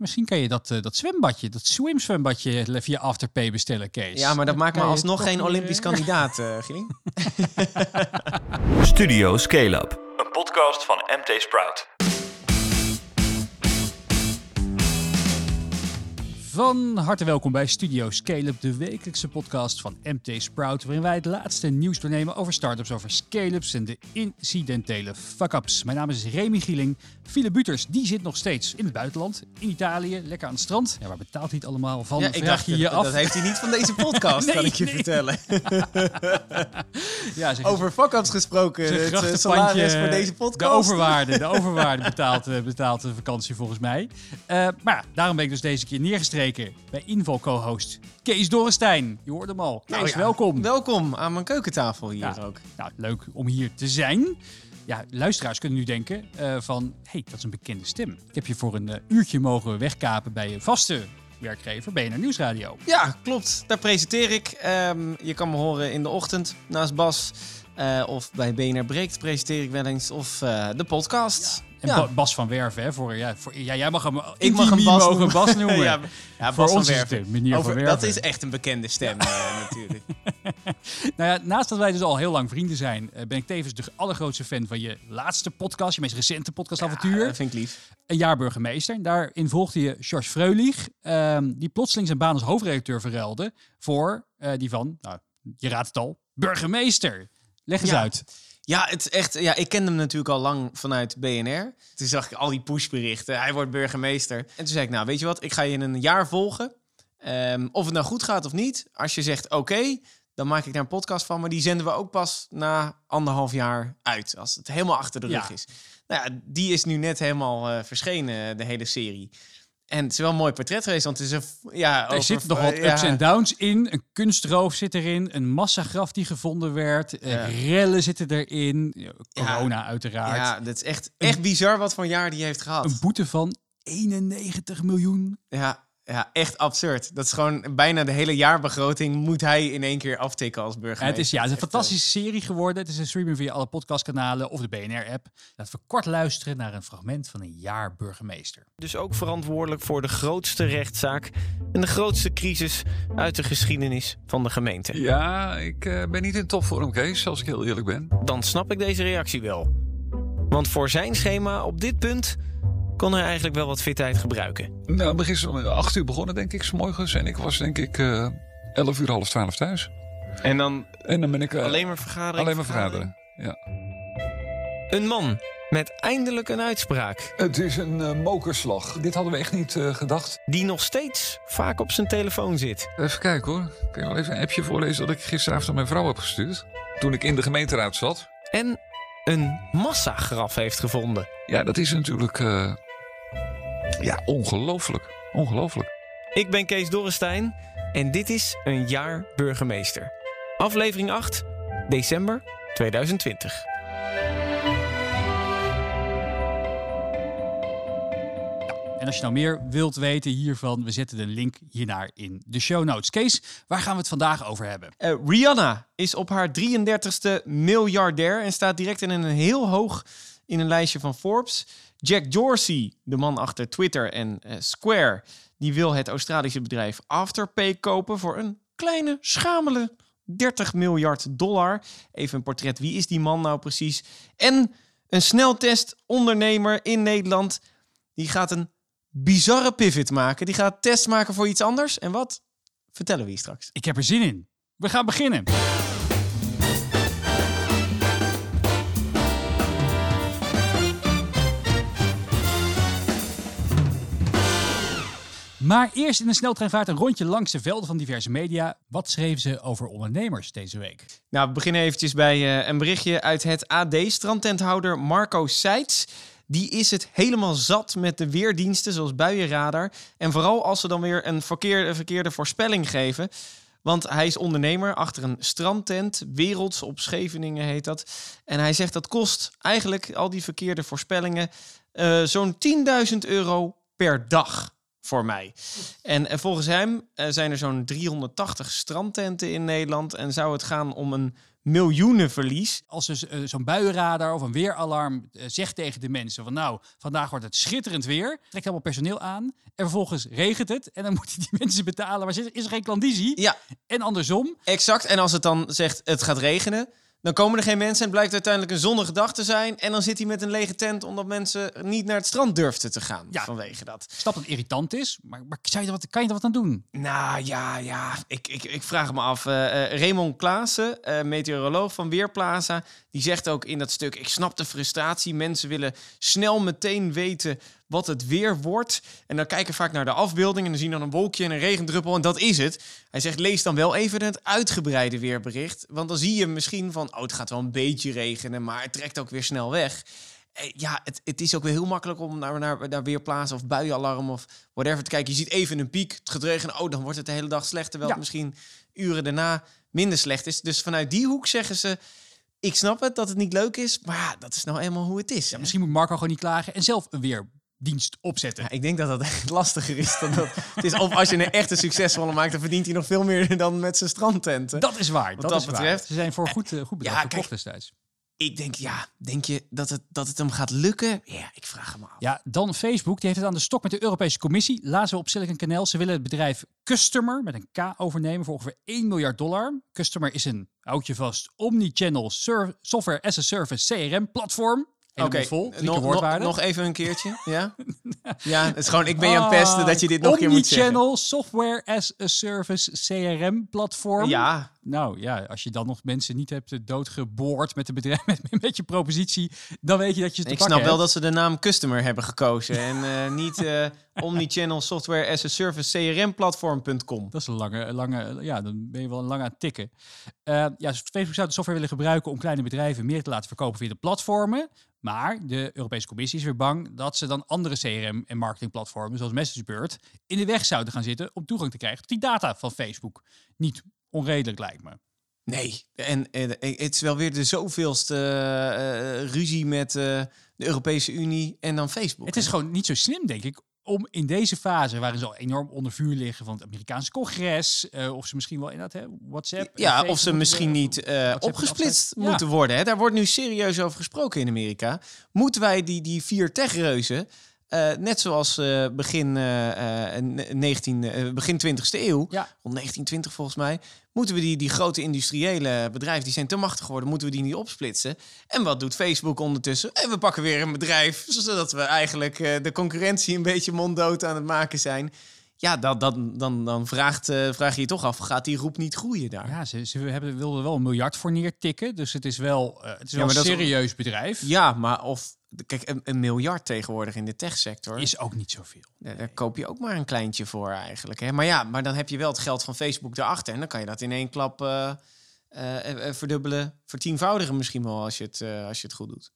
Misschien kan je dat, eh, dat zwembadje, dat swimzwembadje via Afterpay bestellen, Kees. Ja, maar dat maakt me alsnog geen Olympisch kandidaat, eh Gilling. Studio Scale Up, een podcast van MT Sprout. Van harte welkom bij Studio Scale-up, de wekelijkse podcast van MT Sprout, waarin wij het laatste nieuws doornemen over startups, over scale-ups en de incidentele fuck-ups. Mijn naam is Remy Gieling. Philip Buters, die zit nog steeds in het buitenland, in Italië, lekker aan het strand. Ja, waar betaalt hij het allemaal van? Ja, ik vraag dacht, je je dat, af. dat heeft hij niet van deze podcast, Nee, kan ik je nee. vertellen. ja, zeg, Over fuck-ups gesproken, het eh, salaris voor deze De podcast. overwaarde, de overwaarde betaalt, eh, betaalt de vakantie volgens mij. Eh, maar ja, daarom ben ik dus deze keer neergestreken bij Inval co-host Kees Dorrestein. Je hoort hem al. Kees, Nou ja, welkom. Welkom aan mijn keukentafel hier Ja. ook. Nou, leuk om hier te zijn. Ja, luisteraars kunnen nu denken eh, van, hé, hey, dat is een bekende stem. Ik heb je voor een eh, uurtje mogen wegkapen bij je vaste werkgever, BNR Nieuwsradio. Ja, klopt. Daar presenteer ik. Ehm, je kan me horen in de ochtend naast Bas. eh, of bij BNR Breekt presenteer ik wel eens. Of de podcast. En Ja. Bas van Werven, hè, voor, ja, voor, ja, jij mag hem Ik mag hem Bas mogen. Bas noemen. ja, ja, Voor Bas ons van Werven. Over- van dat is echt een bekende stem eh, natuurlijk. Nou ja, naast dat wij dus al heel lang vrienden zijn, eh, ben ik tevens de allergrootste fan van je laatste podcast, je meest recente podcastavontuur. dat vind ik lief. een jaar burgemeester. Daarin volgde je George Freulich, ehm, die plotseling zijn baan als hoofdredacteur verruilde voor eh, die van, nou, je raadt het al, burgemeester. Leg eens uit. Ja, het is echt, ja, ik kende hem natuurlijk al lang vanuit BNR. Toen zag ik al die pushberichten. Hij wordt burgemeester. En toen zei ik, nou, weet je wat? Ik ga je in een jaar volgen. Ehm, of het nou goed gaat of niet. Als je zegt, oké, dan maak ik daar een podcast van. Maar die zenden we ook pas na anderhalf jaar uit. Als het helemaal achter de Ja. rug is. Nou ja, die is nu net helemaal eh, verschenen, de hele serie. En het is wel een mooi portret geweest, want het is een... f- Ja, Er over- zitten nog wat ups en downs in. Een kunstroof zit erin. Een massagraf die gevonden werd. eh, Ja. Rellen zitten erin. ja, Corona uiteraard. Ja, dat is echt, echt bizar wat voor jaar die heeft gehad. Een boete van 91 miljoen. Ja, ja, echt absurd. Dat is gewoon bijna de hele jaarbegroting moet hij in één keer aftikken als burgemeester. het is, ja, het is een Echt, eh, fantastische serie geworden. Het is een streaming via alle podcastkanalen of de BNR-app. Laten we kort luisteren naar een fragment van een jaar burgemeester. dus ook verantwoordelijk voor de grootste rechtszaak en de grootste crisis uit de geschiedenis van de gemeente. Ja, ik eh, ben niet in topvorm, Kees, als ik heel eerlijk ben. Dan snap ik deze reactie wel. Want voor zijn schema op dit punt kon hij eigenlijk wel wat fitheid gebruiken. Nou, ben gisteren om acht uur begonnen, denk ik, s morgens. En ik was, denk ik, eh 11 uur, half twaalf thuis. En dan En dan ben ik eh, Alleen maar vergaderen. alleen maar vergaderen. Ja. Een man met eindelijk een uitspraak. Het is een eh, mokerslag. Dit hadden we echt niet eh, gedacht. Die nog steeds vaak op zijn telefoon zit. Even kijken hoor. Kun je wel even een appje voorlezen dat ik gisteravond aan mijn vrouw heb gestuurd? Toen ik in de gemeenteraad zat. En een massagraf heeft gevonden. Ja, dat is natuurlijk... eh, ja, ongelooflijk. Ongelooflijk. Ik ben Kees Dorrestein en dit is een jaar burgemeester. Aflevering 8, december 2020. En als je nou meer wilt weten hiervan, we zetten de link hiernaar in de show notes. Kees, waar gaan we het vandaag over hebben? Eh, Rihanna is op haar 33ste miljardair en staat direct in een heel hoog in een lijstje van Forbes. Jack Dorsey, de man achter Twitter en eh, Square, die wil het Australische bedrijf Afterpay kopen voor een kleine, schamele 30 miljard dollar. Even een portret, wie is die man nou precies? En een sneltest ondernemer in Nederland, die gaat een bizarre pivot maken. Die gaat test maken voor iets anders. En wat? Vertellen we je straks. Ik heb er zin in. We gaan beginnen. Maar eerst in een sneltreinvaart een rondje langs de velden van diverse media. Wat schreven ze over ondernemers deze week? Nou, we beginnen eventjes bij eh, een berichtje uit het AD. Strandtenthouder Marco Seitz. Die is het helemaal zat met de weerdiensten, zoals buienradar. En vooral als ze dan weer een verkeerde, verkeerde voorspelling geven. Want hij is ondernemer achter een strandtent. Werelds op Scheveningen heet dat. En hij zegt dat kost eigenlijk al die verkeerde voorspellingen eh, zo'n 10.000 euro per dag voor mij. En, en volgens hem eh, zijn er zo'n 380 strandtenten in Nederland. En zou het gaan om een miljoenen verlies. Als eh, zo'n buienradar of een weeralarm eh, zegt tegen de mensen van nou, vandaag wordt het schitterend weer, trekt allemaal personeel aan en vervolgens regent het en dan moeten die mensen betalen, maar is er geen klandizie. Ja, En andersom, exact. En als het dan zegt het gaat regenen, dan komen er geen mensen en het blijkt uiteindelijk een zonnige dag te zijn. En dan zit hij met een lege tent omdat mensen niet naar het strand durfden te gaan Ja. vanwege dat. ik snap dat het irritant is, maar, maar zou je er wat, kan je er wat aan doen? Nou ja, ja. Ik, ik, ik vraag me af. eh, Raymond Klaassen, eh, meteoroloog van Weerplaza, die zegt ook in dat stuk: Ik snap de frustratie. Mensen willen snel meteen weten wat het weer wordt. En dan kijken vaak naar de afbeelding en dan zien dan een wolkje en een regendruppel en dat is het. Hij zegt: Lees dan wel even het uitgebreide weerbericht. Want dan zie je misschien van: Oh, het gaat wel een beetje regenen, maar het trekt ook weer snel weg. Eh, Ja, het, het is ook weer heel makkelijk om naar, naar, naar weerplaatsen of buienalarm of whatever te kijken. Je ziet even een piek, het gaat regenen. Oh, dan wordt het de hele dag slecht. Terwijl Ja. het misschien uren daarna minder slecht is. Dus vanuit die hoek zeggen ze... Ik snap het dat het niet leuk is, maar ja, dat is nou eenmaal hoe het is. Ja, misschien moet Marco gewoon niet klagen en zelf een weerdienst opzetten. Ja, ik denk dat dat echt lastiger is dan dat. het is of als je een echte succesvolle maakt, dan verdient hij nog veel meer dan met zijn strandtenten. Dat is waar. Wat dat, dat is waar. betreft. Ze zijn voor goed, eh, goed bedrag Ja, verkocht kijk. destijds. Ik denk, ja, denk je dat het, dat het hem gaat lukken? Ja, ik vraag hem af. Ja, dan Facebook. Die heeft het aan de stok met de Europese Commissie. Lazen we op Silicon Canal. Ze willen het bedrijf Customer met een K overnemen voor ongeveer 1 miljard dollar. Customer is een, houd je vast, omnichannel software as a service CRM platform. Oké. Drie nog, nog, nog even een keertje. Ja, ja het is gewoon, ik ben je aan het pesten dat je dit nog een keer moet zeggen. Omnichannel software as a service CRM platform. Ja, Nou ja, als je dan nog mensen niet hebt eh, doodgeboord met, de bedrijf, met, met je propositie, dan weet je dat je het ik snap wel dat ze de naam Customer hebben gekozen en eh, niet eh, Omnichannel Software as a Service CRM Platform.com. Dat is een lange, lange, ja, dan ben je wel een lang aan het tikken. Eh, ja, dus Facebook zou de software willen gebruiken om kleine bedrijven meer te laten verkopen via de platformen. Maar de Europese Commissie is weer bang dat ze dan andere CRM- en marketingplatformen, zoals MessageBird, in de weg zouden gaan zitten om toegang te krijgen tot die data van Facebook. Niet onredelijk, lijkt me. Nee, en het is wel weer de zoveelste eh, eh, ruzie met eh, de Europese Unie en dan Facebook. Het is gewoon niet zo slim, denk ik, om in deze fase, waarin ze al enorm onder vuur liggen van het Amerikaanse congres, eh, of ze misschien wel inderdaad, hè, WhatsApp. Ja, Facebook of ze misschien niet eh, opgesplitst. Ja. moeten worden. Hè? Daar wordt nu serieus over gesproken in Amerika. Moeten wij die, die vier techreuzen, eh, net zoals eh, begin, eh, eh, 19, eh, begin 20e eeuw, Ja. rond 1920 volgens mij, moeten we die, die grote industriële bedrijven, die zijn te machtig geworden, moeten we die niet opsplitsen. En wat doet Facebook ondertussen? En we pakken weer een bedrijf, zodat we eigenlijk eh, de concurrentie een beetje monddood aan het maken zijn. Ja, dat, dat, dan, dan vraagt, eh, vraag je je toch af, gaat die roep niet groeien daar? Ja, ze, ze hebben, wilden er wel een miljard voor neertikken. Dus het is wel, eh, het is wel een is- serieus bedrijf. Ja, maar of... Kijk, een, een miljard tegenwoordig in de techsector... Is ook niet zoveel. Daar, daar koop je ook maar een kleintje voor eigenlijk. Hè? Maar ja, maar dan heb je wel het geld van Facebook erachter. En dan kan je dat in één klap eh, eh, eh, verdubbelen, vertienvoudigen misschien wel als je het, als je het goed doet.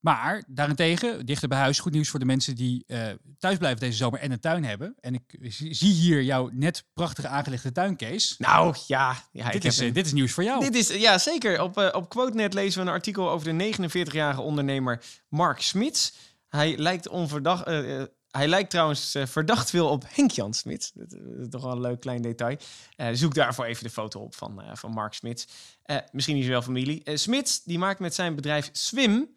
Maar daarentegen, dichter bij huis, goed nieuws voor de mensen die eh, thuis blijven deze zomer en een tuin hebben. En ik zie hier jouw net prachtig aangelegde tuinkees. Nou ja, ja dit, is, een- eh, dit is nieuws voor jou. Dit is, ja, zeker. Op, eh, op QuoteNet lezen we een artikel over de 49-jarige ondernemer Mark Smits. Hij lijkt onverdacht... hij lijkt trouwens verdacht veel op Henk-Jan Smits. Dat is toch wel een leuk klein detail. Zoek daarvoor even de foto op van, van Mark Smits. Misschien is hij wel familie. Smits die maakt met zijn bedrijf Swim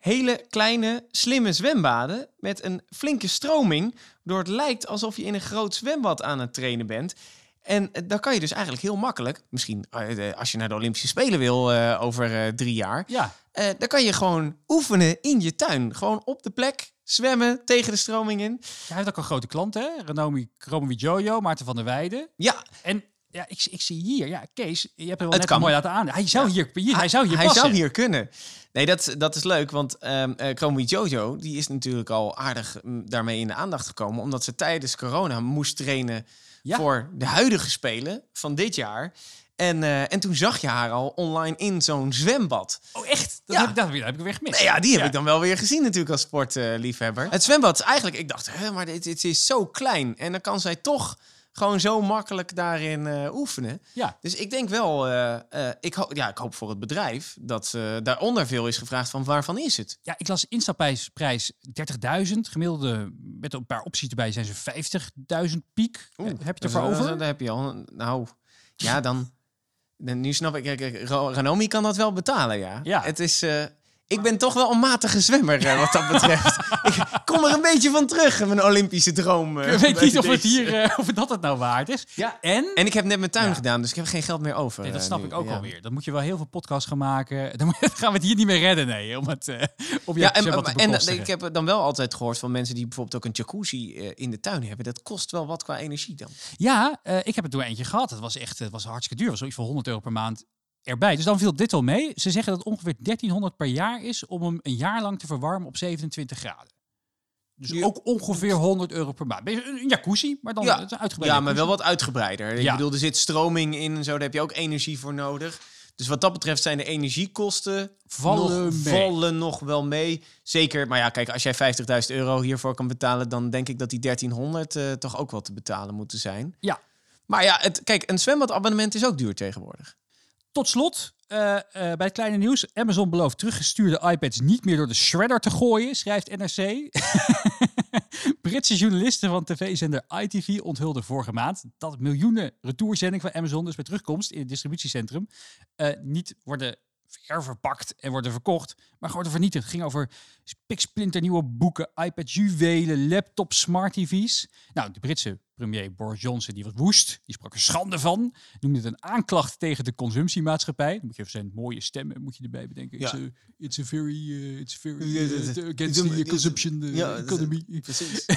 hele kleine, slimme zwembaden met een flinke stroming, waardoor het lijkt alsof je in een groot zwembad aan het trainen bent. En eh, dan kan je dus eigenlijk heel makkelijk, misschien eh, als je naar de Olympische Spelen wil eh, over drie jaar, Ja, dan kan je gewoon oefenen in je tuin. Gewoon op de plek, zwemmen tegen de stroming in. hij heeft ook een grote klant, hè? Renomi Jojo, Maarten van der Weijden. Ja, En ja, ik, ik zie hier, ja, Kees, je hebt hem wel Het net kan. mooi laten aan. Hij zou hier, hier, hij zou hier hij passen. zou hier kunnen. Nee, dat, dat is leuk, want Chromie Jojo die is natuurlijk al aardig mm, daarmee in de aandacht gekomen, omdat ze tijdens corona moest trainen Ja. voor de huidige spelen van dit jaar. En, eh, en toen zag je haar al online in zo'n zwembad. Oh, echt? Dat, Ja. heb, dat, heb ik weer gemist. Nee, ja, die heb Ja. ik dan wel weer gezien natuurlijk als sportliefhebber. het zwembad, is eigenlijk, ik dacht, hè, maar dit, dit is zo klein. En dan kan zij toch gewoon zo makkelijk daarin eh, oefenen. Ja. Dus ik denk wel, eh, eh, ik, ho ja, ik hoop voor het bedrijf dat daaronder veel is gevraagd van waarvan is het? Ja, ik las instapprijs prijs 30.000. Gemiddelde, met een paar opties erbij, zijn ze 50.000 piek. Heb je het ervoor Dus, over? Daar heb je al. Nou, ja, dan. Nu snap ik, Ranomi kan dat wel betalen, ja. Ja. Het is, ik ben toch wel een matige zwemmer eh, wat dat betreft. ik kom er een beetje van terug, mijn Olympische droom. eh, Ik weet niet of het, hier, eh, of dat het nou waard is. Ja. En, En ik heb net mijn tuin Ja. gedaan, dus ik heb geen geld meer over. nee, dat eh, snap ik ook Ja. alweer. Dan moet je wel heel veel podcasts gaan maken. Dan gaan we het hier niet meer redden, nee. Om het eh op je Ja, en, te en ik heb dan wel altijd gehoord van mensen die bijvoorbeeld ook een jacuzzi eh, in de tuin hebben. Dat kost wel wat qua energie dan. Ja, eh, ik heb er toen eentje gehad. Het was echt het was hartstikke duur. Het was zoiets van 100 euro per maand erbij. Dus dan viel dit al mee. Ze zeggen dat het ongeveer 1300 per jaar is om hem een jaar lang te verwarmen op 27 graden. Dus Ja. ook ongeveer 100 euro per maand. Een jacuzzi, maar dan Ja. het is een uitgebreide Ja, maar wel wat uitgebreider. Ik Ja. bedoel, er zit stroming in en zo, daar heb je ook energie voor nodig. Dus wat dat betreft zijn de energiekosten Vallen nog, mee. vallen nog wel mee. Zeker, maar ja, kijk, als jij 50.000 euro hiervoor kan betalen, dan denk ik dat die 1300 eh, toch ook wel te betalen moeten zijn. Ja. Maar ja, het, kijk, een zwembadabonnement is ook duur tegenwoordig. Tot slot, eh, eh, bij het kleine nieuws. Amazon belooft teruggestuurde iPads niet meer door de shredder te gooien, schrijft NRC. Britse journalisten van tv-zender ITV onthulden vorige maand dat miljoenen retourzendingen van Amazon, dus bij terugkomst in het distributiecentrum, eh, niet worden verpakt en worden verkocht, maar worden vernietigd. Het ging over spiksplinternieuwe boeken, iPads, juwelen, laptops, smart TV's. Nou, de Britse premier Boris Johnson die was woest. Die sprak er schande van. Noemde het een aanklacht tegen de consumptiemaatschappij. Dan moet je even zijn mooie stemmen moet je erbij bedenken. Ja. It's, a, it's a very, uh, it's very Ja, uh, dat- against the uh, consumption uh, Ja, economy. Precies.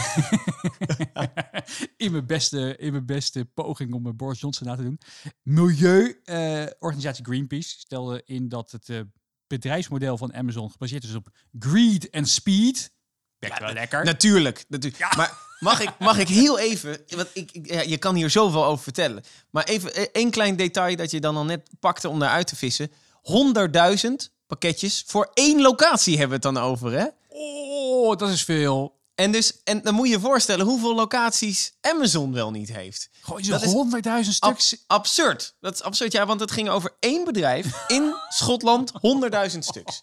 in, mijn beste, in mijn beste poging om eh, Boris Johnson na te doen. Milieuorganisatie Greenpeace stelde in dat het eh, bedrijfsmodel van Amazon gebaseerd is op greed en speed. Wel lekker. Natuurlijk. natuurlijk. Maar mag ik, mag ik heel even... Want ik, je kan hier zoveel over vertellen. Maar even eh, één klein detail dat je dan al net pakte om daaruit te vissen. 100.000 pakketjes voor één locatie hebben we het dan over, hè? Oh, dat is veel. En, dus, en dan moet je je voorstellen hoeveel locaties Amazon wel niet heeft. Gewoon honderdduizend Ab- stuks. absurd. Dat is absurd, ja, want het ging over één bedrijf in Schotland, 100.000 stuks.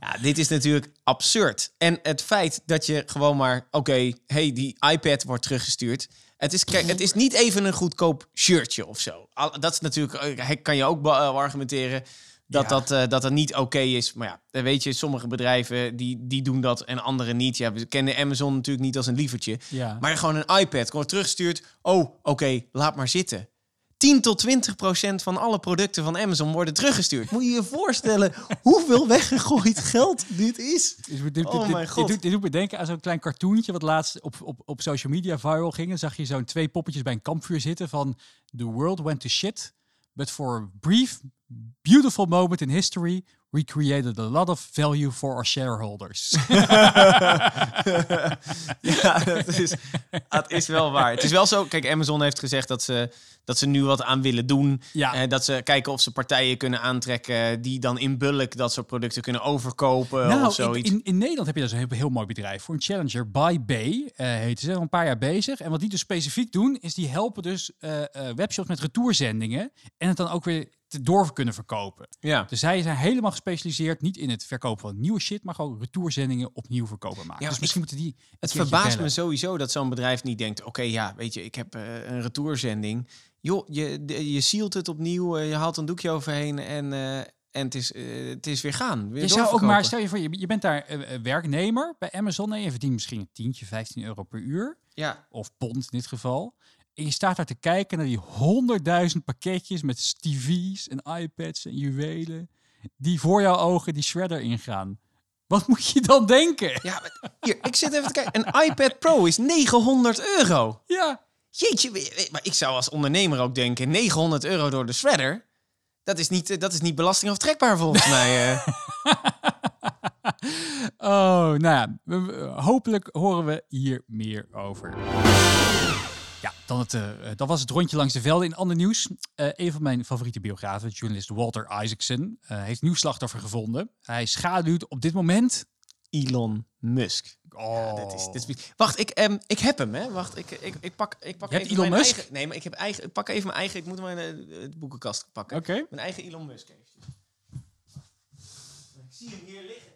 Ja, dit is natuurlijk absurd. En het feit dat je gewoon maar, oké, hey, die iPad wordt teruggestuurd. Het is, kijk, het is niet even een goedkoop shirtje of zo. Dat is natuurlijk, eh, kan je ook eh, argumenteren dat Ja. dat, eh, dat het niet oké is. Maar ja, weet je, sommige bedrijven die, die doen dat en andere niet. Ja, we kennen Amazon natuurlijk niet als een lievertje. Ja. Maar gewoon een iPad wordt teruggestuurd. Oh, oké, laat maar zitten. 10 tot 20 procent van alle producten van Amazon worden teruggestuurd. Moet je je voorstellen hoeveel weggegooid geld dit is? Dus dit, dit, Oh mijn god. doet, dit doet me denken aan zo'n klein cartoontje wat laatst op, op, op social media viral ging. Dan zag je zo'n twee poppetjes bij een kampvuur zitten van The world went to shit, but for a brief, beautiful moment in history, we created a lot of value for our shareholders. Ja, dat is, dat is wel waar. Het is wel zo, kijk, Amazon heeft gezegd dat ze, dat ze nu wat aan willen doen. Ja. Eh, dat ze kijken of ze partijen kunnen aantrekken die dan in bulk dat soort producten kunnen overkopen of nou, in, zoiets. in, in Nederland heb je dus een heel, heel mooi bedrijf voor een challenger. By Bay eh heten ze, al een paar jaar bezig. En wat die dus specifiek doen, is die helpen dus eh, webshops met retourzendingen en het dan ook weer door kunnen verkopen. ja. Dus zij zijn helemaal gespecialiseerd niet in het verkopen van nieuwe shit, maar gewoon retourzendingen opnieuw verkopen maken. Ja, dus misschien moeten die. Het verbaast bellen. me sowieso dat zo'n bedrijf niet denkt: oké, ja, weet je, ik heb eh, een retourzending. Joh, je, de- je sealt het opnieuw, eh, je haalt een doekje overheen en, eh, en het, is, het is weer gaan. Weer Je zou ook maar, stel je voor, je, je bent daar werknemer bij Amazon en je verdient misschien een tientje, 15 euro per uur. Ja, Of pond in dit geval. En je staat daar te kijken naar die honderdduizend pakketjes met TV's en iPads en juwelen. Die voor jouw ogen die shredder ingaan. Wat moet je dan denken? ja maar hier, ik zit even te kijken. Een iPad Pro is 900 euro. Ja, Jeetje, maar ik zou als ondernemer ook denken: 900 euro door de shredder. Dat is niet, eh, dat is niet belastingaftrekbaar volgens mij. eh. Oh, nou ja, hopelijk horen we hier meer over. Ja, dan het, eh, dat was het rondje langs de velden. In ander nieuws, eh, een van mijn favoriete biografen, journalist Walter Isaacson, eh, heeft nieuw slachtoffer gevonden. Hij schaduwt op dit moment... Elon Musk. Oh, Dit is, dit is, wacht, ik, ehm, ik heb hem, hè? Wacht, ik, ik, ik pak, ik pak even Elon mijn Musk? eigen. Nee, maar ik heb eigen. Ik pak even mijn eigen. Ik moet mijn eh, boekenkast pakken. Oké. Mijn eigen Elon Musk. Ik zie hem hier liggen.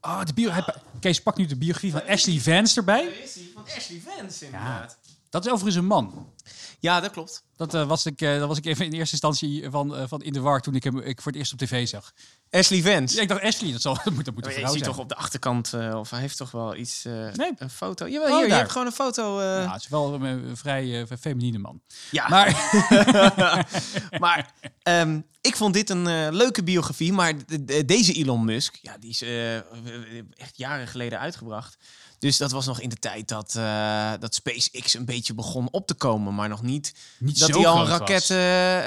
Oh, de bio hij pa- Kees pakt nu de biografie van Ashley Vance erbij. Daar is hij van Ashley Vance inderdaad. Dat is overigens een man. Ja, dat klopt. Dat, eh, was ik, eh, dat was ik even in eerste instantie van, eh, van in de war toen ik hem ik voor het eerst op tv zag. Ashley Vance. Ja, ik dacht Ashley, dat, zal, dat moet, dat moet een vrouw je ziet zijn. toch op de achterkant, eh, of hij heeft toch wel iets, eh, Nee. een foto. Jawel, Oh, hier, je hebt gewoon een foto. eh, Ja, het is wel een, een vrij feminine man. ja. Maar maar ehm, ik vond dit een leuke biografie. Maar de- de- deze Elon Musk, ja, die is eh, echt jaren geleden uitgebracht. Dus dat was nog in de tijd dat, eh, dat SpaceX een beetje begon op te komen. Maar nog niet, niet dat hij al een raket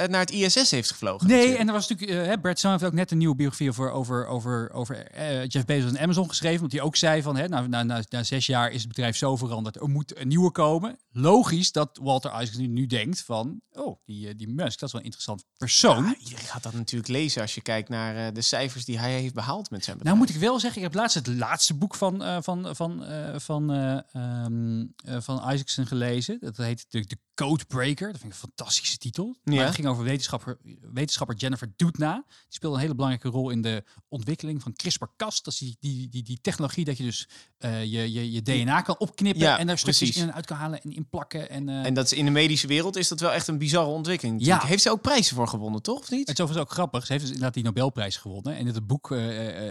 naar het ISS heeft gevlogen. Nee, natuurlijk. en er was natuurlijk, hè, Brad Stone heeft ook net een nieuwe biografie over, over, over, over eh, Jeff Bezos en Amazon geschreven. Want hij ook zei van, hè, na, na, na, na zes jaar is het bedrijf zo veranderd, er moet een nieuwe komen. Logisch dat Walter Isaacson nu, denkt van, oh, die, eh, die Musk, dat is wel een interessant persoon. Ja, iedereen gaat dat natuurlijk lezen als je kijkt naar eh, de cijfers die hij heeft behaald met zijn Nou bedrijf. moet ik wel zeggen, ik heb laatst het laatste boek van, van, van, van, eh, ehm, eh, van Isaacson gelezen. Dat heet de, de Codebreaker. Dat vind ik een fantastische titel. Maar het ging over wetenschapper, wetenschapper Jennifer Doudna. Die speelde een hele belangrijke rol in de ontwikkeling van CRISPR-Cas. Dat is die, die, die, die technologie dat je dus eh, je, je, je DNA kan opknippen Ja, en daar stukjes precies. in en uit kan halen en inplakken. En, eh, En dat is in de medische wereld is dat wel echt een bizarre ontwikkeling. Ja. Heeft ze ook prijzen voor gewonnen, toch? Of niet? Het is overigens ook grappig. Ze heeft dus inderdaad die Nobelprijs gewonnen. En in het boek, eh,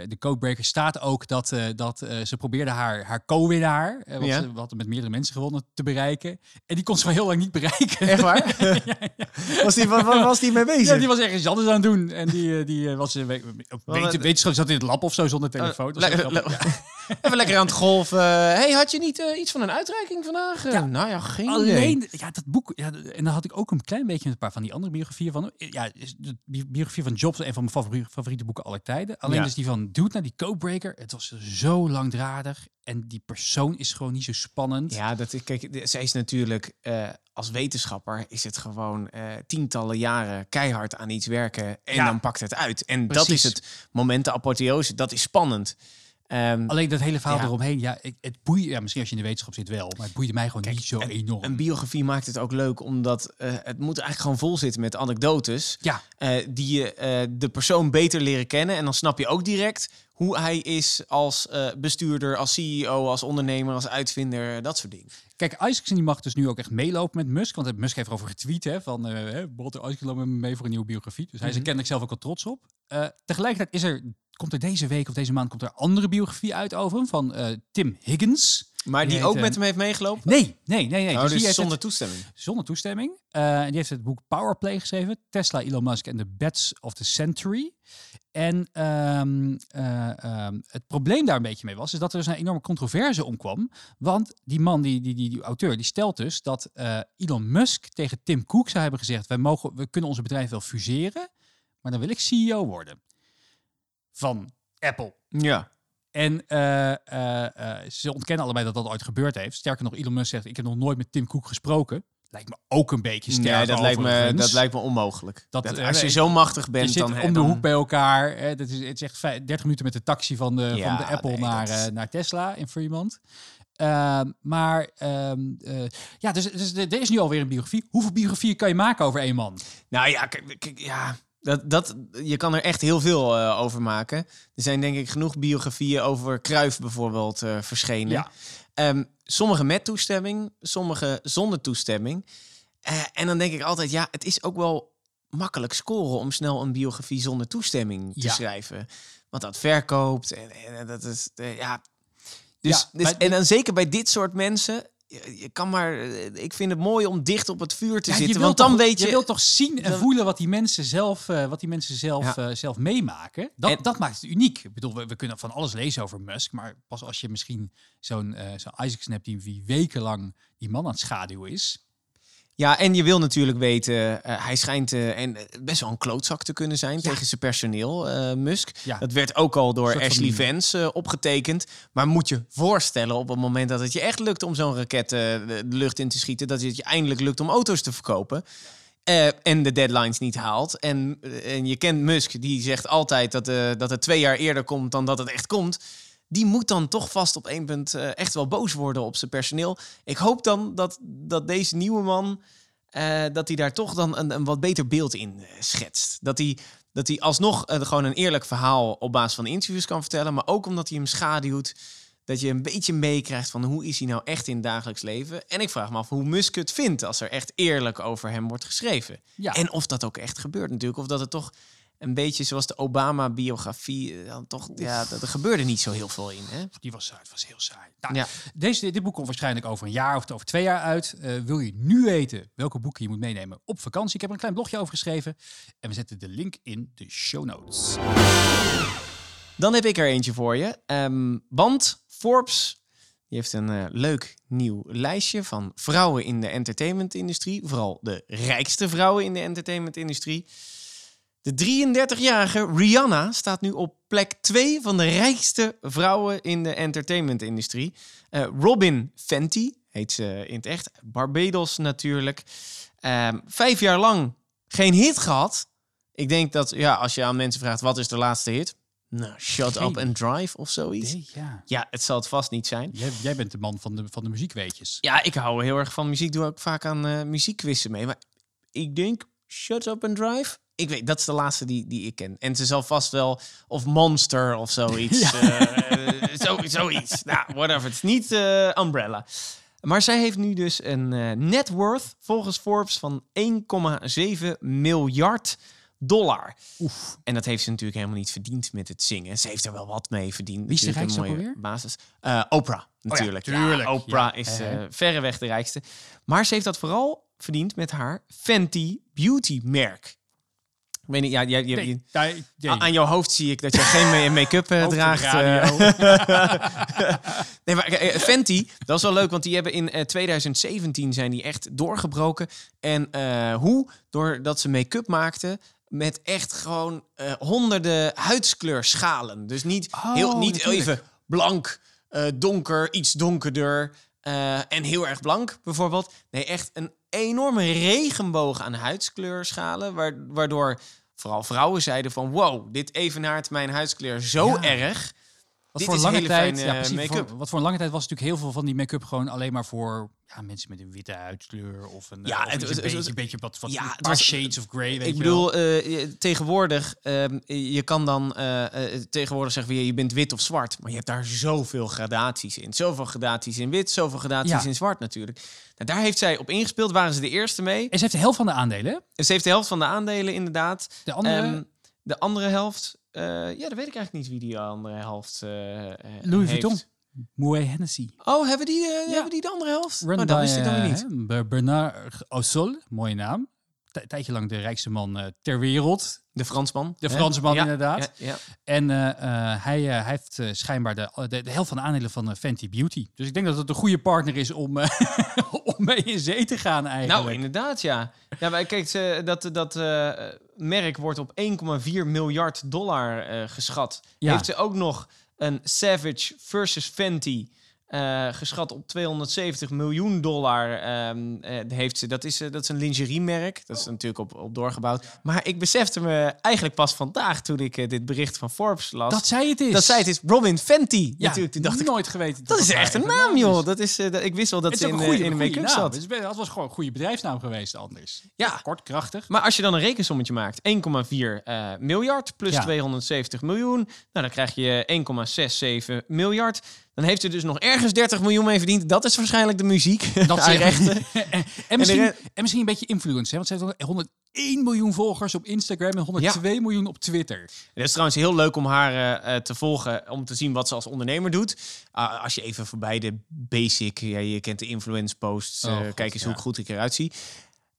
de Codebreaker, staat ook dat, dat ze probeerde haar, haar co-winnaar, wat Ja. ze wat met meerdere mensen gewonnen, te bereiken. En die kon ze wel heel lang niet bereiken. Echt waar? was, die, waar was die mee bezig? Ja, die was ergens anders aan het doen. En die, die was eh, we- op Wel, weten, eh, wetenschap zat in het lab of zo zonder telefoon. Le- le- grappig. Even lekker aan het golven. hey, had je niet eh, iets van een uitreiking vandaag? Eh, Ja. nou ja, geen idee. Alleen, ja, dat boek, ja, en dan had ik ook een klein beetje met een paar van die andere biografieën van. Ja, is de bi- biografie van Jobs, een van mijn favoriete, favoriete boeken aller tijden. Alleen Ja. dus die van Dude naar die Codebreaker. Het was zo langdradig en die persoon is gewoon niet zo spannend. Ja, dat, is- kijk, zij is natuurlijk eh, als wetenschapper is het gewoon eh, tientallen jaren keihard aan iets werken en Ja. dan pakt het uit. En dat is het moment de apotheose. Dat is spannend. Ehm, Alleen dat hele verhaal Ja. eromheen, ja, het boeide, ja, misschien als je in de wetenschap zit wel, maar het boeide mij gewoon Kijk, niet zo en- enorm. een biografie maakt het ook leuk, omdat eh, het moet eigenlijk gewoon vol zitten met anekdotes. ja, eh, die je eh, de persoon beter leren kennen. En dan snap je ook direct hoe hij is als bestuurder, als CEO, als ondernemer, als uitvinder, dat soort dingen. Kijk, Isaacson die mag dus nu ook echt meelopen met Musk. Want Musk heeft erover getweet hè, van hè, Walter Isaacson loopt met me mee voor een nieuwe biografie. Dus hij is er Mhm. kennelijk zelf ook wel trots op. Tegelijkertijd is er, komt er deze week of deze maand komt er een andere biografie uit over hem van eh, Tim Higgins. Maar die ook eh, met hem heeft meegelopen? Nee, nee, nee, nee. Oh, dus dus zonder het- toestemming. zonder toestemming. Eh, en die heeft het boek Powerplay geschreven. Tesla, Elon Musk en de Bets of the Century. En ehm, eh, ehm, het probleem daar een beetje mee was, is dat er dus een enorme controverse omkwam. Want die man, die, die, die, die auteur, die stelt dus dat eh, Elon Musk tegen Tim Cook zou hebben gezegd: wij mogen, we kunnen onze bedrijf wel fuseren, maar dan wil ik CEO worden van Apple. Ja. En eh, eh, eh, ze ontkennen allebei dat dat ooit gebeurd heeft. Sterker nog, Elon Musk zegt: ik heb nog nooit met Tim Cook gesproken. Lijkt me ook een beetje sterk. Nee, dat lijkt, me, dat lijkt me onmogelijk. Dat, Dat, als je zo machtig Je bent, zit dan... om de hoek bij elkaar. Hè, dat is, het is echt vijf- 30 minuten met de taxi van de, Ja, van de Apple nee, naar, is- naar Tesla in Fremont. Ehm, maar ehm, eh, ja, dus, dus er is nu alweer een biografie. Hoeveel biografieën kan je maken over één man? Nou ja, kijk, ja dat, dat, je kan er echt heel veel eh, over maken. Er zijn denk ik genoeg biografieën over Kruif bijvoorbeeld eh, verschenen. Ja. Ehm, sommige met toestemming, sommige zonder toestemming. Eh, en dan denk ik altijd, ja, het is ook wel makkelijk scoren om snel een biografie zonder toestemming te Ja. schrijven. Want dat verkoopt en, en dat is, ja. Dus, Ja, dus, maar- en dan zeker bij dit soort mensen, je, je kan maar, eh, ik vind het mooi om dicht op het vuur te Ja, zitten. Want dan toch- weet je, Je wilt toch zien en dan- voelen wat die mensen zelf, eh, wat die mensen zelf, Ja. eh, zelf meemaken. Dat, En- dat maakt het uniek. Ik bedoel, we, we kunnen van alles lezen over Musk. Maar pas als je misschien zo'n eh zo'n Isaacson hebt die wie wekenlang die man aan het schaduwen is. Ja, en je wil natuurlijk weten, eh, hij schijnt eh, en eh, best wel een klootzak te kunnen zijn Ja. tegen zijn personeel, Musk. Ja. Dat werd ook al door Ashley van- Vance opgetekend. Maar moet je voorstellen op het moment dat het je echt lukt om zo'n raket de lucht in te schieten, dat het je eindelijk lukt om auto's te verkopen. en de deadlines niet haalt. En, en je kent Musk, die zegt altijd dat, eh, dat het twee jaar eerder komt dan dat het echt komt. Die moet dan toch vast op één punt eh, echt wel boos worden op zijn personeel. Ik hoop dan dat, dat deze nieuwe man eh, dat hij daar toch dan een, een wat beter beeld in eh, schetst. Dat hij, dat hij alsnog gewoon een eerlijk verhaal op basis van interviews kan vertellen. Maar ook omdat hij hem schaduwt. dat je een beetje meekrijgt van hoe is hij nou echt in het dagelijks leven. En ik vraag me af hoe Musk het vindt als er echt eerlijk over hem wordt geschreven. Ja. En of dat ook echt gebeurt natuurlijk. Of dat het toch een beetje zoals de Obama-biografie. eh, Dan toch, ja, dat, er gebeurde niet zo heel veel in. Hè? Die was saai, het was heel saai. Nou, Ja. deze, dit boek komt waarschijnlijk over een jaar of over twee jaar uit. Eh, wil je nu weten welke boeken je moet meenemen op vakantie? Ik heb er een klein blogje over geschreven. En we zetten de link in de show notes. Dan heb ik er eentje voor je. Ehm, want Forbes die heeft een eh, leuk nieuw lijstje van vrouwen in de entertainmentindustrie. Vooral de rijkste vrouwen in de entertainmentindustrie. De 33-jarige Rihanna staat nu op plek 2 van de rijkste vrouwen in de entertainmentindustrie. Eh, Robin Fenty heet ze in het echt. Barbados natuurlijk. Ehm, vijf jaar lang geen hit gehad. Ik denk dat, ja, als je aan mensen vraagt wat is de laatste hit? Nou, Shut Geen Up and Drive of zoiets. Nee, ja. Ja, het zal het vast niet zijn. Jij, jij bent de man van de, van de muziekweetjes. Ja, ik hou heel erg van muziek. Doe ook vaak aan eh muziekquizzen mee. Maar ik denk Shut Up and Drive. Ik weet, dat is de laatste die, die ik ken. En ze zal vast wel, of Monster of zoiets. eh, zo, zoiets. Nou, whatever. Het is niet eh, Umbrella. Maar zij heeft nu dus een eh, net worth, volgens Forbes, van 1,7 miljard dollar. Oef. En dat heeft ze natuurlijk helemaal niet verdiend met het zingen. Ze heeft er wel wat mee verdiend. Wie is de Natuurlijk een rijkste Basis. Eh, Oprah, natuurlijk. Ja, tuurlijk. Oprah Ja, is eh verreweg de rijkste. Maar ze heeft dat vooral verdiend met haar Fenty Beauty merk. Niet, ja, je- nee, nee. a- aan jouw hoofd zie ik dat je geen ma- make-up eh, draagt. eh. nee, maar eh, Fenty, dat is wel leuk, want die hebben in eh, 2017 zijn die echt doorgebroken. En eh, hoe? Doordat ze make-up maakten met echt gewoon eh, honderden huidskleurschalen. Dus niet, Oh, heel, niet natuurlijk. even blank, donker, iets donkerder en heel erg blank bijvoorbeeld. Nee, echt een enorme regenboog aan huidskleurschalen, waar, waardoor vooral vrouwen zeiden van wow, dit evenaart mijn huidskleur zo Ja. erg. Wat voor lange tijd, ja, precies, eh, voor- wat voor een lange tijd was natuurlijk heel veel van die make-up gewoon alleen maar voor ja, mensen met een witte huidskleur of een, Ja, of het- een beetje, een beetje wat, wat ja, was- shades of grey. Weet Ik je bedoel, eh, je- tegenwoordig, ehm, je kan dan eh, eh, tegenwoordig zeggen we, je bent wit of zwart, maar je hebt daar zoveel gradaties in. Zoveel gradaties in wit, zoveel gradaties Ja. in zwart natuurlijk. Nou, daar heeft zij op ingespeeld, waren ze de eerste mee. En ze heeft de helft van de aandelen. En ze heeft de helft van de aandelen inderdaad. De andere, Ehm, de andere helft, eh, ja, dat weet ik eigenlijk niet wie die andere helft eh, eh, Louis heeft. Vuitton. Moet Hennessy. Oh, hebben die, eh, hebben die de andere helft? Run oh, dat wist ik dan eh, niet. hè, Bernard Osol, mooie naam. Tij- tijdje lang de rijkste man eh, ter wereld. De Fransman. De? Fransman, Ja, inderdaad. Ja, ja. En eh, eh, hij, eh, hij heeft eh, schijnbaar de, de, de helft van de aandelen van eh, Fenty Beauty. Dus ik denk dat het een goede partner is om, eh, om mee in zee te gaan eigenlijk. Nou, inderdaad, ja. Ja, maar kijk, dat, dat eh, merk wordt op 1,4 miljard dollar eh, geschat. Ja. Heeft ze ook nog een Savage versus Fenty eh, geschat op 270 miljoen dollar. eh, heeft ze. Dat, is, eh, dat is een lingeriemerk. Dat is natuurlijk op, op doorgebouwd. Maar ik besefte me eigenlijk pas vandaag toen ik dit bericht van Forbes las. dat zij het is. dat zij het is Robin Fenty. Ja, natuurlijk. Toen dacht ik, nooit geweten. dat is echt een naam, joh. Dat is, dat, ik wist wel dat ze in, een goede, in de make-up zat. Het is best- Dat was gewoon een goede bedrijfsnaam geweest anders. Ja. Kort, krachtig. Maar als je dan een rekensommetje maakt, 1,4 eh, miljard plus Ja. 270 miljoen, nou dan krijg je 1,67 miljard. Dan heeft ze dus nog ergens 30 miljoen mee verdiend. Dat is waarschijnlijk de muziek. Dat zeg- rechten. en, en, misschien, re- en misschien een beetje influence. Hè? Want ze heeft 101 miljoen volgers op Instagram en 102 miljoen op Twitter. Het is trouwens heel leuk om haar eh, eh, te volgen, om te zien wat ze als ondernemer doet. Ah, als je even voorbij de basic, ja, je kent de influence posts, eh, Oh, God, kijk eens ja. hoe goed ik eruit zie.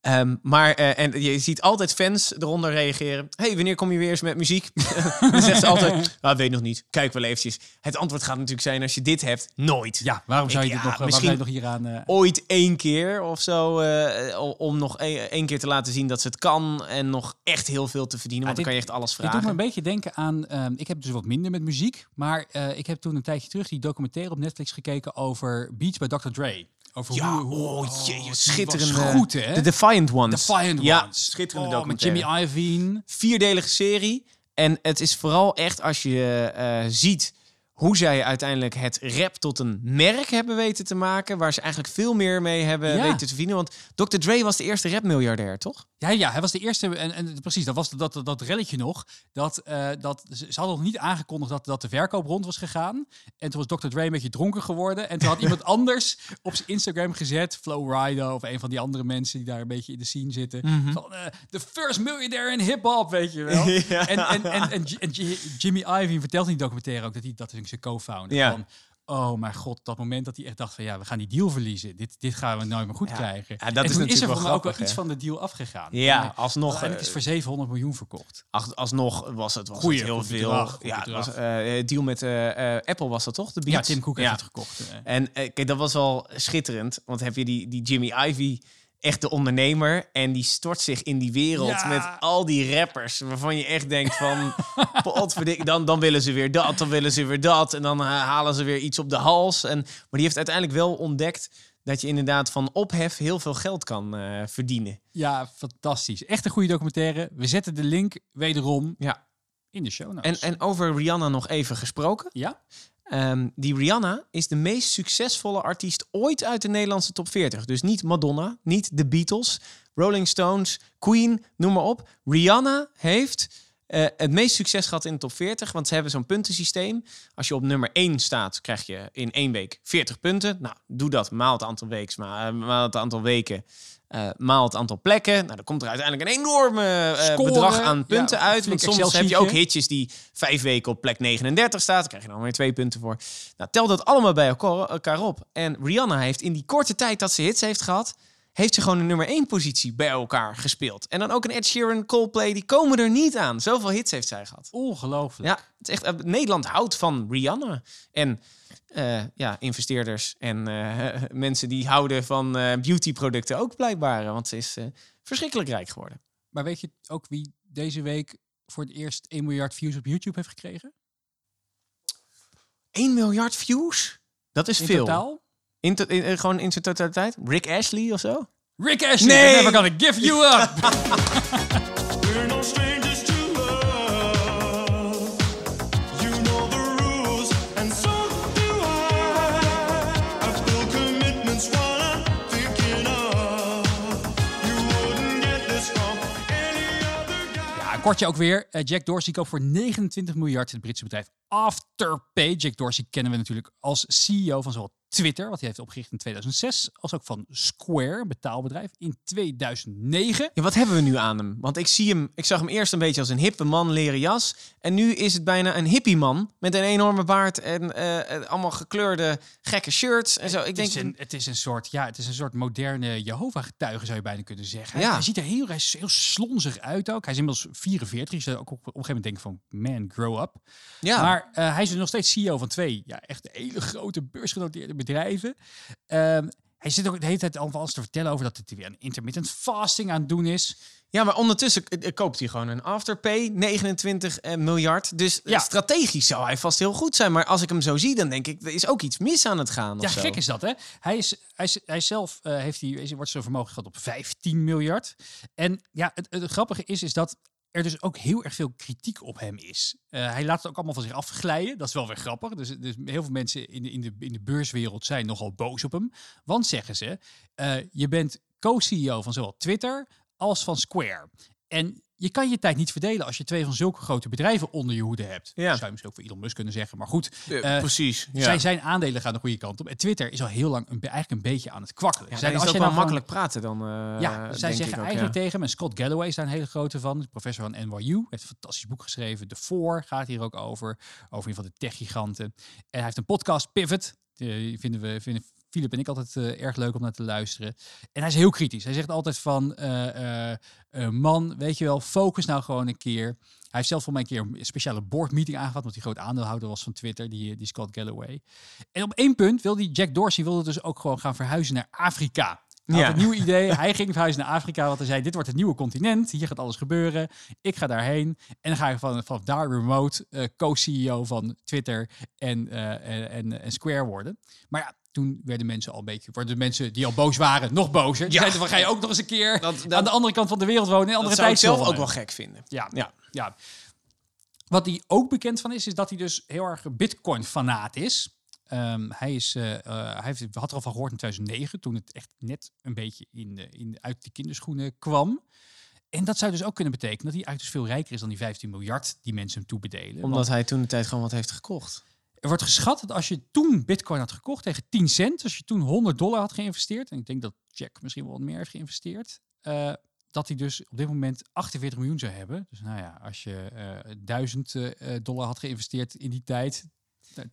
Ehm, maar, eh, en je ziet altijd fans eronder reageren. hey, wanneer kom je weer eens met muziek? dan zegt ze altijd, ah, weet nog niet, kijk wel eventjes. Het antwoord gaat natuurlijk zijn, als je dit hebt, nooit. Ja, waarom zou je Ik- dit ja, nog, misschien- zou je nog hieraan... eh, ooit één keer of zo. eh, om nog één één keer te laten zien dat ze het kan. En nog echt heel veel te verdienen. Want dan kan je echt alles Dit doet me vragen. een beetje denken aan. ehm, ik heb dus wat minder met muziek. Maar ik heb toen een tijdje terug die documentaire op Netflix gekeken over Beats bij Dr. Dre. Over Ja, hoe, hoe, oh, jee, schitterende. goed, hè? De Defiant Ones. Defiant ja, Ones. schitterende Oh, met. Jimmy Iovine. Vierdelige serie. En het is vooral echt als je eh, ziet hoe zij uiteindelijk het rap tot een merk hebben weten te maken. Waar ze eigenlijk veel meer mee hebben Ja. weten te verdienen. Want Dr. Dre was de eerste rapmiljardair, toch? Ja, ja, hij was de eerste. En, en precies, dat was dat, dat, dat relletje nog. Dat, eh, dat, ze hadden nog niet aangekondigd dat, dat de verkoop rond was gegaan. En toen was Dr. Dre een beetje dronken geworden. En toen had iemand anders op zijn Instagram gezet, Flow Rider of een van die andere mensen die daar een beetje in de scene zitten. Van eh, the first millionaire in hip-hop, weet je wel. Ja. En, en, en, en, Jimmy Iovine vertelt in die documentaire ook dat hij dat is zijn co-founder. Ja. Van, oh mijn god, dat moment dat hij echt dacht van ja, we gaan die deal verliezen. Dit, dit gaan we nooit meer goed Ja. krijgen. Ja, dat en is toen is er mij ook wel iets van de deal afgegaan. Ja, En, eh, alsnog. Uiteindelijk is het voor 700 miljoen verkocht. Ach, alsnog was het, was Goeie, het heel goed veel. bedrag, ja, het bedrag. was, eh, deal met eh, eh, Apple was dat toch? De Ja, Beats? Tim Cook heeft Ja. het gekocht. eh. En eh, kijk, dat was wel schitterend. Want heb je die, die Jimmy Ivy, echt de ondernemer. En die stort zich in die wereld Ja. met al die rappers. Waarvan je echt denkt van... potverdik- dan, dan willen ze weer dat, dan willen ze weer dat. En dan eh, halen ze weer iets op de hals. En, maar die heeft uiteindelijk wel ontdekt... dat je inderdaad van ophef heel veel geld kan eh, verdienen. Ja, fantastisch. Echt een goede documentaire. We zetten de link wederom Ja. in de show En, notes. en over Rihanna nog even gesproken. ja? Ehm, die Rihanna is de meest succesvolle artiest ooit uit de Nederlandse top 40. Dus niet Madonna, niet de Beatles, Rolling Stones, Queen, noem maar op. Rihanna heeft eh, het meest succes gehad in de top 40, want ze hebben zo'n puntensysteem. Als je op nummer 1 staat, krijg je in één week 40 punten. Nou, doe dat maal het maal, maal het aantal weken, eh, maal het aantal plekken. Nou, dan komt er uiteindelijk een enorme Scoren, bedrag aan punten ja, uit. Want soms heb je ook hitjes die vijf weken op plek 39 staat. Dan krijg je dan weer twee punten voor. Nou, tel dat allemaal bij elkaar op. En Rihanna heeft in die korte tijd dat ze hits heeft gehad... heeft ze gewoon een nummer 1 positie bij elkaar gespeeld. En dan ook een Ed Sheeran, Coldplay, die komen er niet aan. Zoveel hits heeft zij gehad. Ongelooflijk. Ja, het is echt, eh, Nederland houdt van Rihanna. En eh, ja, investeerders en eh, mensen die houden van beautyproducten ook blijkbaar. Want ze is verschrikkelijk rijk geworden. Maar weet je ook wie deze week voor het eerst 1 miljard views op YouTube heeft gekregen? 1 miljard views? Dat is In veel. totaal? In to- in- eh, gewoon in zijn totaliteit? Rick Ashley of zo? Rick Ashley, Nee! I'm never gonna give you up. We're no strangers to love. You know the rules, and so do I. I feel commitments while I'm thinking of. You wouldn't get this from any other guy. Ja, kortje ook weer. Eh, Jack Dorsey koopt voor 29 miljard het Britse bedrijf Afterpay. Jack Dorsey kennen we natuurlijk als CEO van zowel Twitter, wat hij heeft opgericht in 2006, als ook van Square, een betaalbedrijf, in 2009. Ja, wat hebben we nu aan hem? Want ik zie hem, ik zag hem eerst een beetje als een hippe man, leren jas. En nu is het bijna een hippie man met een enorme baard en eh, allemaal gekleurde gekke shirts en zo. Ik Het denk, is, een, het is een soort, ja, het is een soort moderne Jehovah-getuige, zou je bijna kunnen zeggen. Hij, Ja. hij ziet er heel, hij is heel slonzig uit ook. Hij is inmiddels 44. Je zou ook op, op een gegeven moment denken van, man, grow up. ja, Maar eh, hij is nog steeds CEO van twee ja, echt hele grote beursgenoteerde bedrijven. Ehm, hij zit ook de hele tijd al alles te vertellen over dat hij weer een intermittent fasting aan het doen is. ja, maar ondertussen eh, eh, koopt hij gewoon een Afterpay, 29 eh, miljard. Dus Ja. strategisch zou hij vast heel goed zijn. Maar als ik hem zo zie, dan denk ik, er is ook iets mis aan het gaan. Ja, zo. gek is dat, hè? Hij, is, hij, is, hij zelf eh, heeft wordt zijn vermogen gehad op 15 miljard. En ja, het, het grappige is, is dat er dus ook heel erg veel kritiek op hem is. Eh, hij laat het ook allemaal van zich afglijden. Dat is wel weer grappig. Dus, dus heel veel mensen in de, in, de, in de beurswereld zijn nogal boos op hem. Want zeggen ze, eh, je bent co-CEO van zowel Twitter als van Square. En je kan je tijd niet verdelen als je twee van zulke grote bedrijven onder je hoede hebt. Ja. Dat zou je misschien ook voor Elon Musk kunnen zeggen. Maar goed, Eh, eh, precies. Ja. zijn, zijn aandelen gaan de goede kant op. En Twitter is al heel lang een, eigenlijk een beetje aan het kwakkelen. Ja, Zij- ook je nou gewoon- makkelijk praten dan. eh, ja, zij zeggen ook, eigenlijk tegen hem. En Scott Galloway is daar een hele grote van. de Professor van NYU. Heeft een fantastisch boek geschreven. The Four gaat hier ook over. Over een van de techgiganten. En hij heeft een podcast, Pivot. Die vinden we, vinden Philip en ik altijd eh, erg leuk om naar te luisteren. En hij is heel kritisch. Hij zegt altijd van, eh, eh, man, weet je wel, focus nou gewoon een keer. Hij heeft zelf voor mij een keer een speciale boardmeeting aangehad, omdat hij groot aandeelhouder was van Twitter, die, die Scott Galloway. En op één punt wil die Jack Dorsey wilde dus ook gewoon gaan verhuizen naar Afrika. Hij Ja. had een nieuw idee. Hij ging verhuizen naar Afrika, want hij zei, dit wordt het nieuwe continent. Hier gaat alles gebeuren. Ik ga daarheen. En dan ga ik van, van daar remote eh, co-CEO van Twitter en, en, en, en Square worden. Maar ja, toen werden mensen al een beetje, worden mensen die al boos waren, nog bozer. Die Ja. zeiden van, ga je ook nog eens een keer Dat- dat- aan de andere kant van de wereld wonen, Dat andere ik zelf ook wel gek vinden. Ja, Ja. ja. Wat hij ook bekend van is, is dat hij dus heel erg Bitcoin-fanaat is. Ehm, hij, is eh, eh, hij heeft, had er al van gehoord in 2009, toen het echt net een beetje in, de- in, uit de kinderschoenen kwam. En dat zou dus ook kunnen betekenen dat hij eigenlijk dus veel rijker is dan die 15 miljard die mensen hem toebedelen. Omdat Want hij toen de tijd gewoon wat heeft gekocht. Er wordt geschat dat als je toen Bitcoin had gekocht tegen 10 cent, als je toen 100 dollar had geïnvesteerd, en ik denk dat Jack misschien wel wat meer heeft geïnvesteerd, eh, dat hij dus op dit moment 48 miljoen zou hebben. Dus nou ja, als je eh 1000 eh, dollar had geïnvesteerd in die tijd,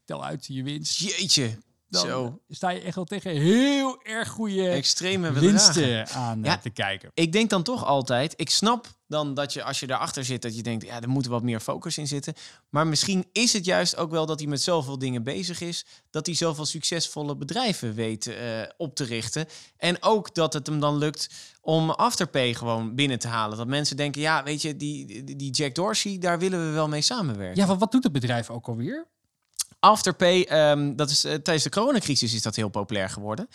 tel uit je winst. Jeetje. Dan Zo. sta je echt wel tegen heel erg goede Extreme bedragen. winsten aan eh, Ja. te kijken. Ik denk dan toch altijd, ik snap dan dat je als je daarachter zit, dat je denkt, ja, er moet wat meer focus in zitten. Maar misschien is het juist ook wel dat hij met zoveel dingen bezig is, dat hij zoveel succesvolle bedrijven weet eh, op te richten. En ook dat het hem dan lukt om Afterpay gewoon binnen te halen. Dat mensen denken, ja, weet je, die, die, die Jack Dorsey, daar willen we wel mee samenwerken. Ja, wat, wat doet het bedrijf ook alweer? Afterpay, ehm, dat is, eh, tijdens de coronacrisis is dat heel populair geworden.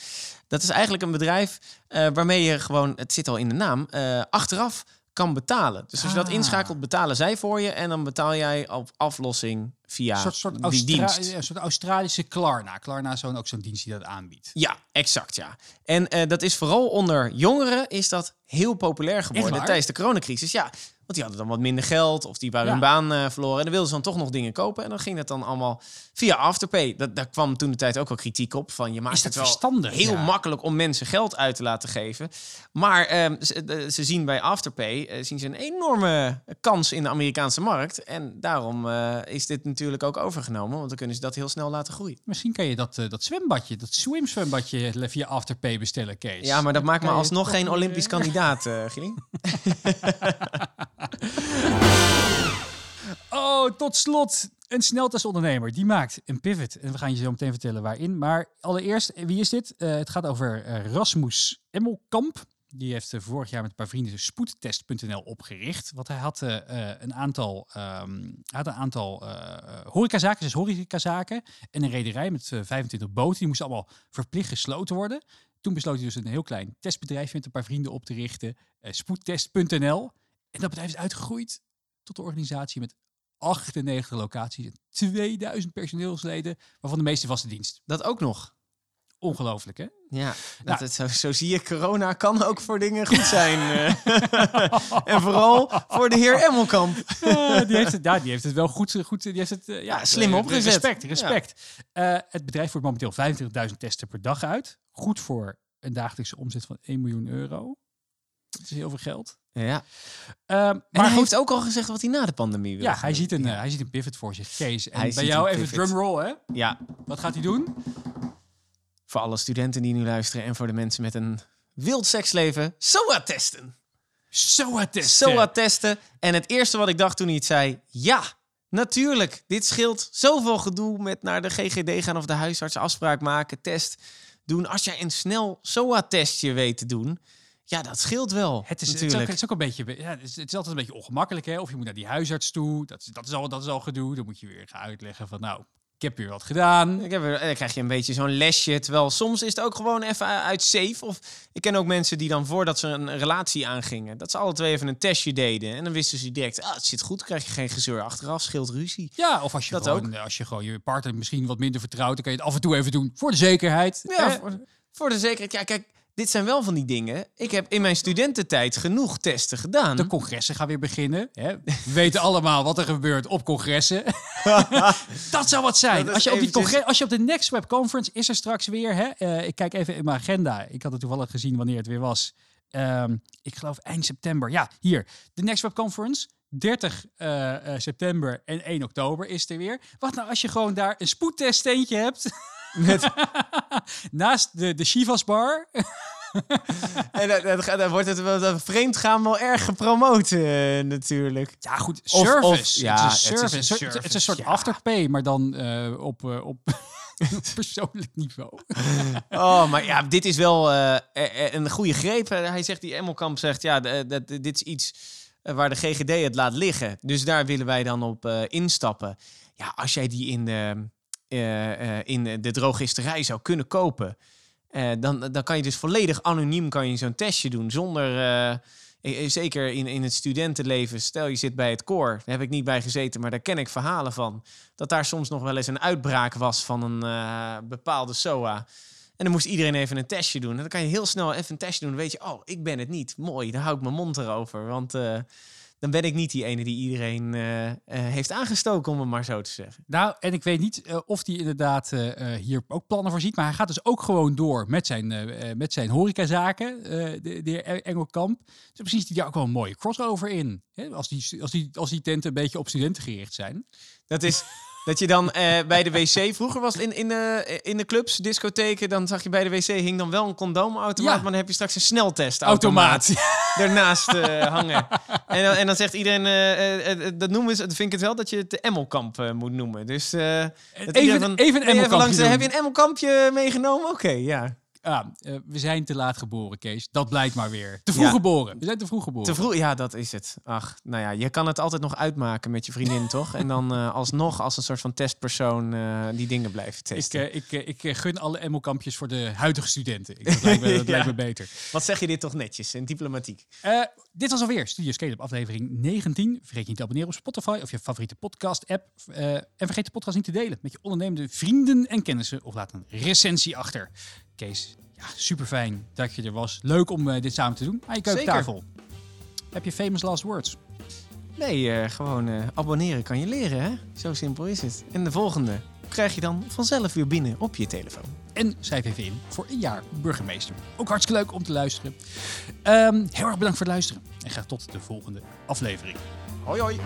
Dat is eigenlijk een bedrijf eh, waarmee je gewoon, het zit al in de naam, eh, achteraf kan betalen. Dus als je dat Ah. inschakelt, betalen zij voor je en dan betaal jij op aflossing via Een soort, soort, die Austra- dienst. een soort Australische Klarna. Klarna is zo'n, ook zo'n dienst die dat aanbiedt. Ja, exact, ja. En dat is vooral onder jongeren is dat heel populair geworden tijdens de coronacrisis. Ja, want die hadden dan wat minder geld of die waren Ja. hun baan eh, verloren. En dan wilden ze dan toch nog dingen kopen. En dan ging dat dan allemaal via Afterpay. Dat, daar kwam toen de tijd ook wel kritiek op. Van je maakt Is dat het wel verstandig? heel Ja. makkelijk om mensen geld uit te laten geven. Maar ehm, ze, eh, ze zien bij Afterpay eh, zien ze een enorme kans in de Amerikaanse markt. En daarom eh, is dit natuurlijk ook overgenomen. Want dan kunnen ze dat heel snel laten groeien. Misschien kan je dat, dat zwembadje, dat swimzwembadje via Afterpay bestellen, Kees. Ja, maar dat maakt me alsnog geen Olympisch kandidaat, eh Gieling. Tot slot. Een sneltestondernemer. Die maakt een pivot. En we gaan je zo meteen vertellen waarin. Maar allereerst, wie is dit? Eh, het gaat over eh, Rasmus Emmelkamp. Die heeft eh, vorig jaar met een paar vrienden spoedtest.nl opgericht. Want hij had eh, eh, een aantal, hij had een aantal eh, eh, horecazaken, dus horecazaken. En een rederij met eh, 25 boten. Die moesten allemaal verplicht gesloten worden. Toen besloot hij dus een heel klein testbedrijfje met een paar vrienden op te richten. eh, spoedtest.nl. En dat bedrijf is uitgegroeid tot de organisatie met 98 locaties en 2000 personeelsleden, waarvan de meeste vaste dienst. Dat ook nog. Ongelooflijk, hè? Ja, dat Nou. het, zo, zo zie je, corona kan ook voor dingen goed zijn. eh. en vooral voor de heer Emmelkamp. Die, heeft het, ja, die heeft het wel goed, goed die heeft het, eh, ja, Ja, slim eh, opgezet. Respect, respect. Het bedrijf voert momenteel 25.000 testen per dag uit. Goed voor een dagelijkse omzet van 1 miljoen euro. Dat is heel veel geld. Ja. Eh, Maar hij goed, heeft ook al gezegd wat hij na de pandemie wil. ja, hij ziet, een, Ja. eh, hij ziet een pivot voor zich, Kees. En Hij bij jou even drumroll, hè? ja, Wat gaat hij doen? voor alle studenten die nu luisteren en voor de mensen met een wild seksleven, SOA testen. SOA testen. SOA testen. En het eerste wat ik dacht toen hij het zei, ja, natuurlijk. Dit scheelt zoveel gedoe met naar de GGD gaan of de huisarts afspraak maken, test doen. Als jij een snel SOA-testje weet te doen, ja, dat scheelt wel. Het is, het, is natuurlijk. ook, het is ook een beetje, ja, het, is, het is altijd een beetje ongemakkelijk. Hè? Of je moet naar die huisarts toe. Dat is, dat, is al, dat is al gedoe. Dan moet je weer gaan uitleggen van, nou, ik heb weer wat gedaan. Ik heb dan krijg je een beetje zo'n lesje. Terwijl soms is het ook gewoon even uit safe. Of ik ken ook mensen die dan voordat ze een relatie aangingen, dat ze alle twee even een testje deden. En dan wisten ze direct, ah, het zit goed, krijg je geen gezeur achteraf, scheelt ruzie. Ja, of als je, Dat gewoon, als je gewoon je partner misschien wat minder vertrouwt, dan kan je het af en toe even doen voor de zekerheid. Ja, voor, voor de zekerheid. Ja, kijk, dit zijn wel van die dingen. Ik heb in mijn studententijd genoeg testen gedaan. De congressen gaan weer beginnen. Hè? We weten allemaal wat er gebeurt op congressen. dat zou wat zijn. Als je, op die congres, als je op de Next Web Conference is er straks weer. Hè? eh, ik kijk even in mijn agenda. Ik had het toevallig gezien wanneer het weer was. Ehm, ik geloof eind september. Ja, hier. De Next Web Conference. 30 eh, eh, september en 1 oktober is er weer. Wat nou als je gewoon daar een spoedteststeentje hebt? Met- Naast de, de Chivas bar. en dan wordt het wel dat vreemdgaan wel erg gepromoot eh, natuurlijk. Ja, goed. Service. of- ja, is een het is service. een Het is een soort- Het is een soort service, ja. afterpay, maar dan eh, op, eh, op persoonlijk niveau. Oh, maar ja, dit is wel een goede greep. Hij zegt, die Emmelkamp zegt, ja, dat, dit is iets waar de GGD het laat liggen. Dus daar willen wij dan op instappen. Ja, als jij die in de, in de drogisterij zou kunnen kopen... eh, dan, dan kan je dus volledig anoniem kan je zo'n testje doen zonder... eh, eh, eh, zeker in, in het studentenleven, stel je zit bij het koor, daar heb ik niet bij gezeten, maar daar ken ik verhalen van, dat daar soms nog wel eens een uitbraak was van een eh, bepaalde SOA. En dan moest iedereen even een testje doen. En dan kan je heel snel even een testje doen. Dan weet je, oh, ik ben het niet. Mooi, dan hou ik mijn mond erover. Want eh, dan ben ik niet die ene die iedereen eh, eh, heeft aangestoken, om het maar zo te zeggen. Nou, en ik weet niet eh, of hij inderdaad hier ook plannen voor ziet. Maar hij gaat dus ook gewoon door met zijn, met zijn horecazaken, de, de heer Engelkamp. Dus ziet hij daar ook wel een mooie crossover in. Hè? Als, die, als, die, als die tenten een beetje op studenten gericht zijn. Dat is dat je dan eh, bij de wc... Vroeger was het in, in, de, in de clubs, discotheken... dan zag je bij de wc hing dan wel een condoomautomaat... Ja. maar dan heb je straks een sneltestautomaat ernaast eh, hangen. En dan, en dan zegt iedereen... eh, dat noemen ze, dat vind ik het wel, dat je het de Emmelkamp moet noemen. Dus Even, van, even een langs, Emmelkampje. Heb je een Emmelkampje meegenomen? Oké, ja. Ah, eh, we zijn te laat geboren, Kees. Dat blijkt maar weer. Te vroeg Ja. geboren. We zijn te vroeg geboren. Te vroeg, ja, dat is het. Ach, nou ja, je kan het altijd nog uitmaken met je vriendin, toch? En dan eh, alsnog als een soort van testpersoon eh, die dingen blijven Ik, testen. ik, ik eh, gun alle Emmelkampjes voor de huidige studenten. Ik, dat lijkt me, dat Ja. lijkt me beter. Wat zeg je dit toch netjes en diplomatiek? Dit was alweer Studio Scale op aflevering 19. Vergeet niet te abonneren op Spotify of je favoriete podcast-app. En vergeet de podcast niet te delen met je ondernemende vrienden en kennissen. Of laat een recensie achter. Kees, ja, super fijn dat je er was. Leuk om eh, dit samen te doen aan je keukentafel. Heb je famous last words? Nee, eh, gewoon eh, abonneren kan je leren, hè? Zo simpel is het. En de volgende krijg je dan vanzelf weer binnen op je telefoon. En schrijf even in voor een jaar burgemeester. Ook hartstikke leuk om te luisteren. Ehm, heel erg bedankt voor het luisteren. En graag tot de volgende aflevering. Hoi hoi!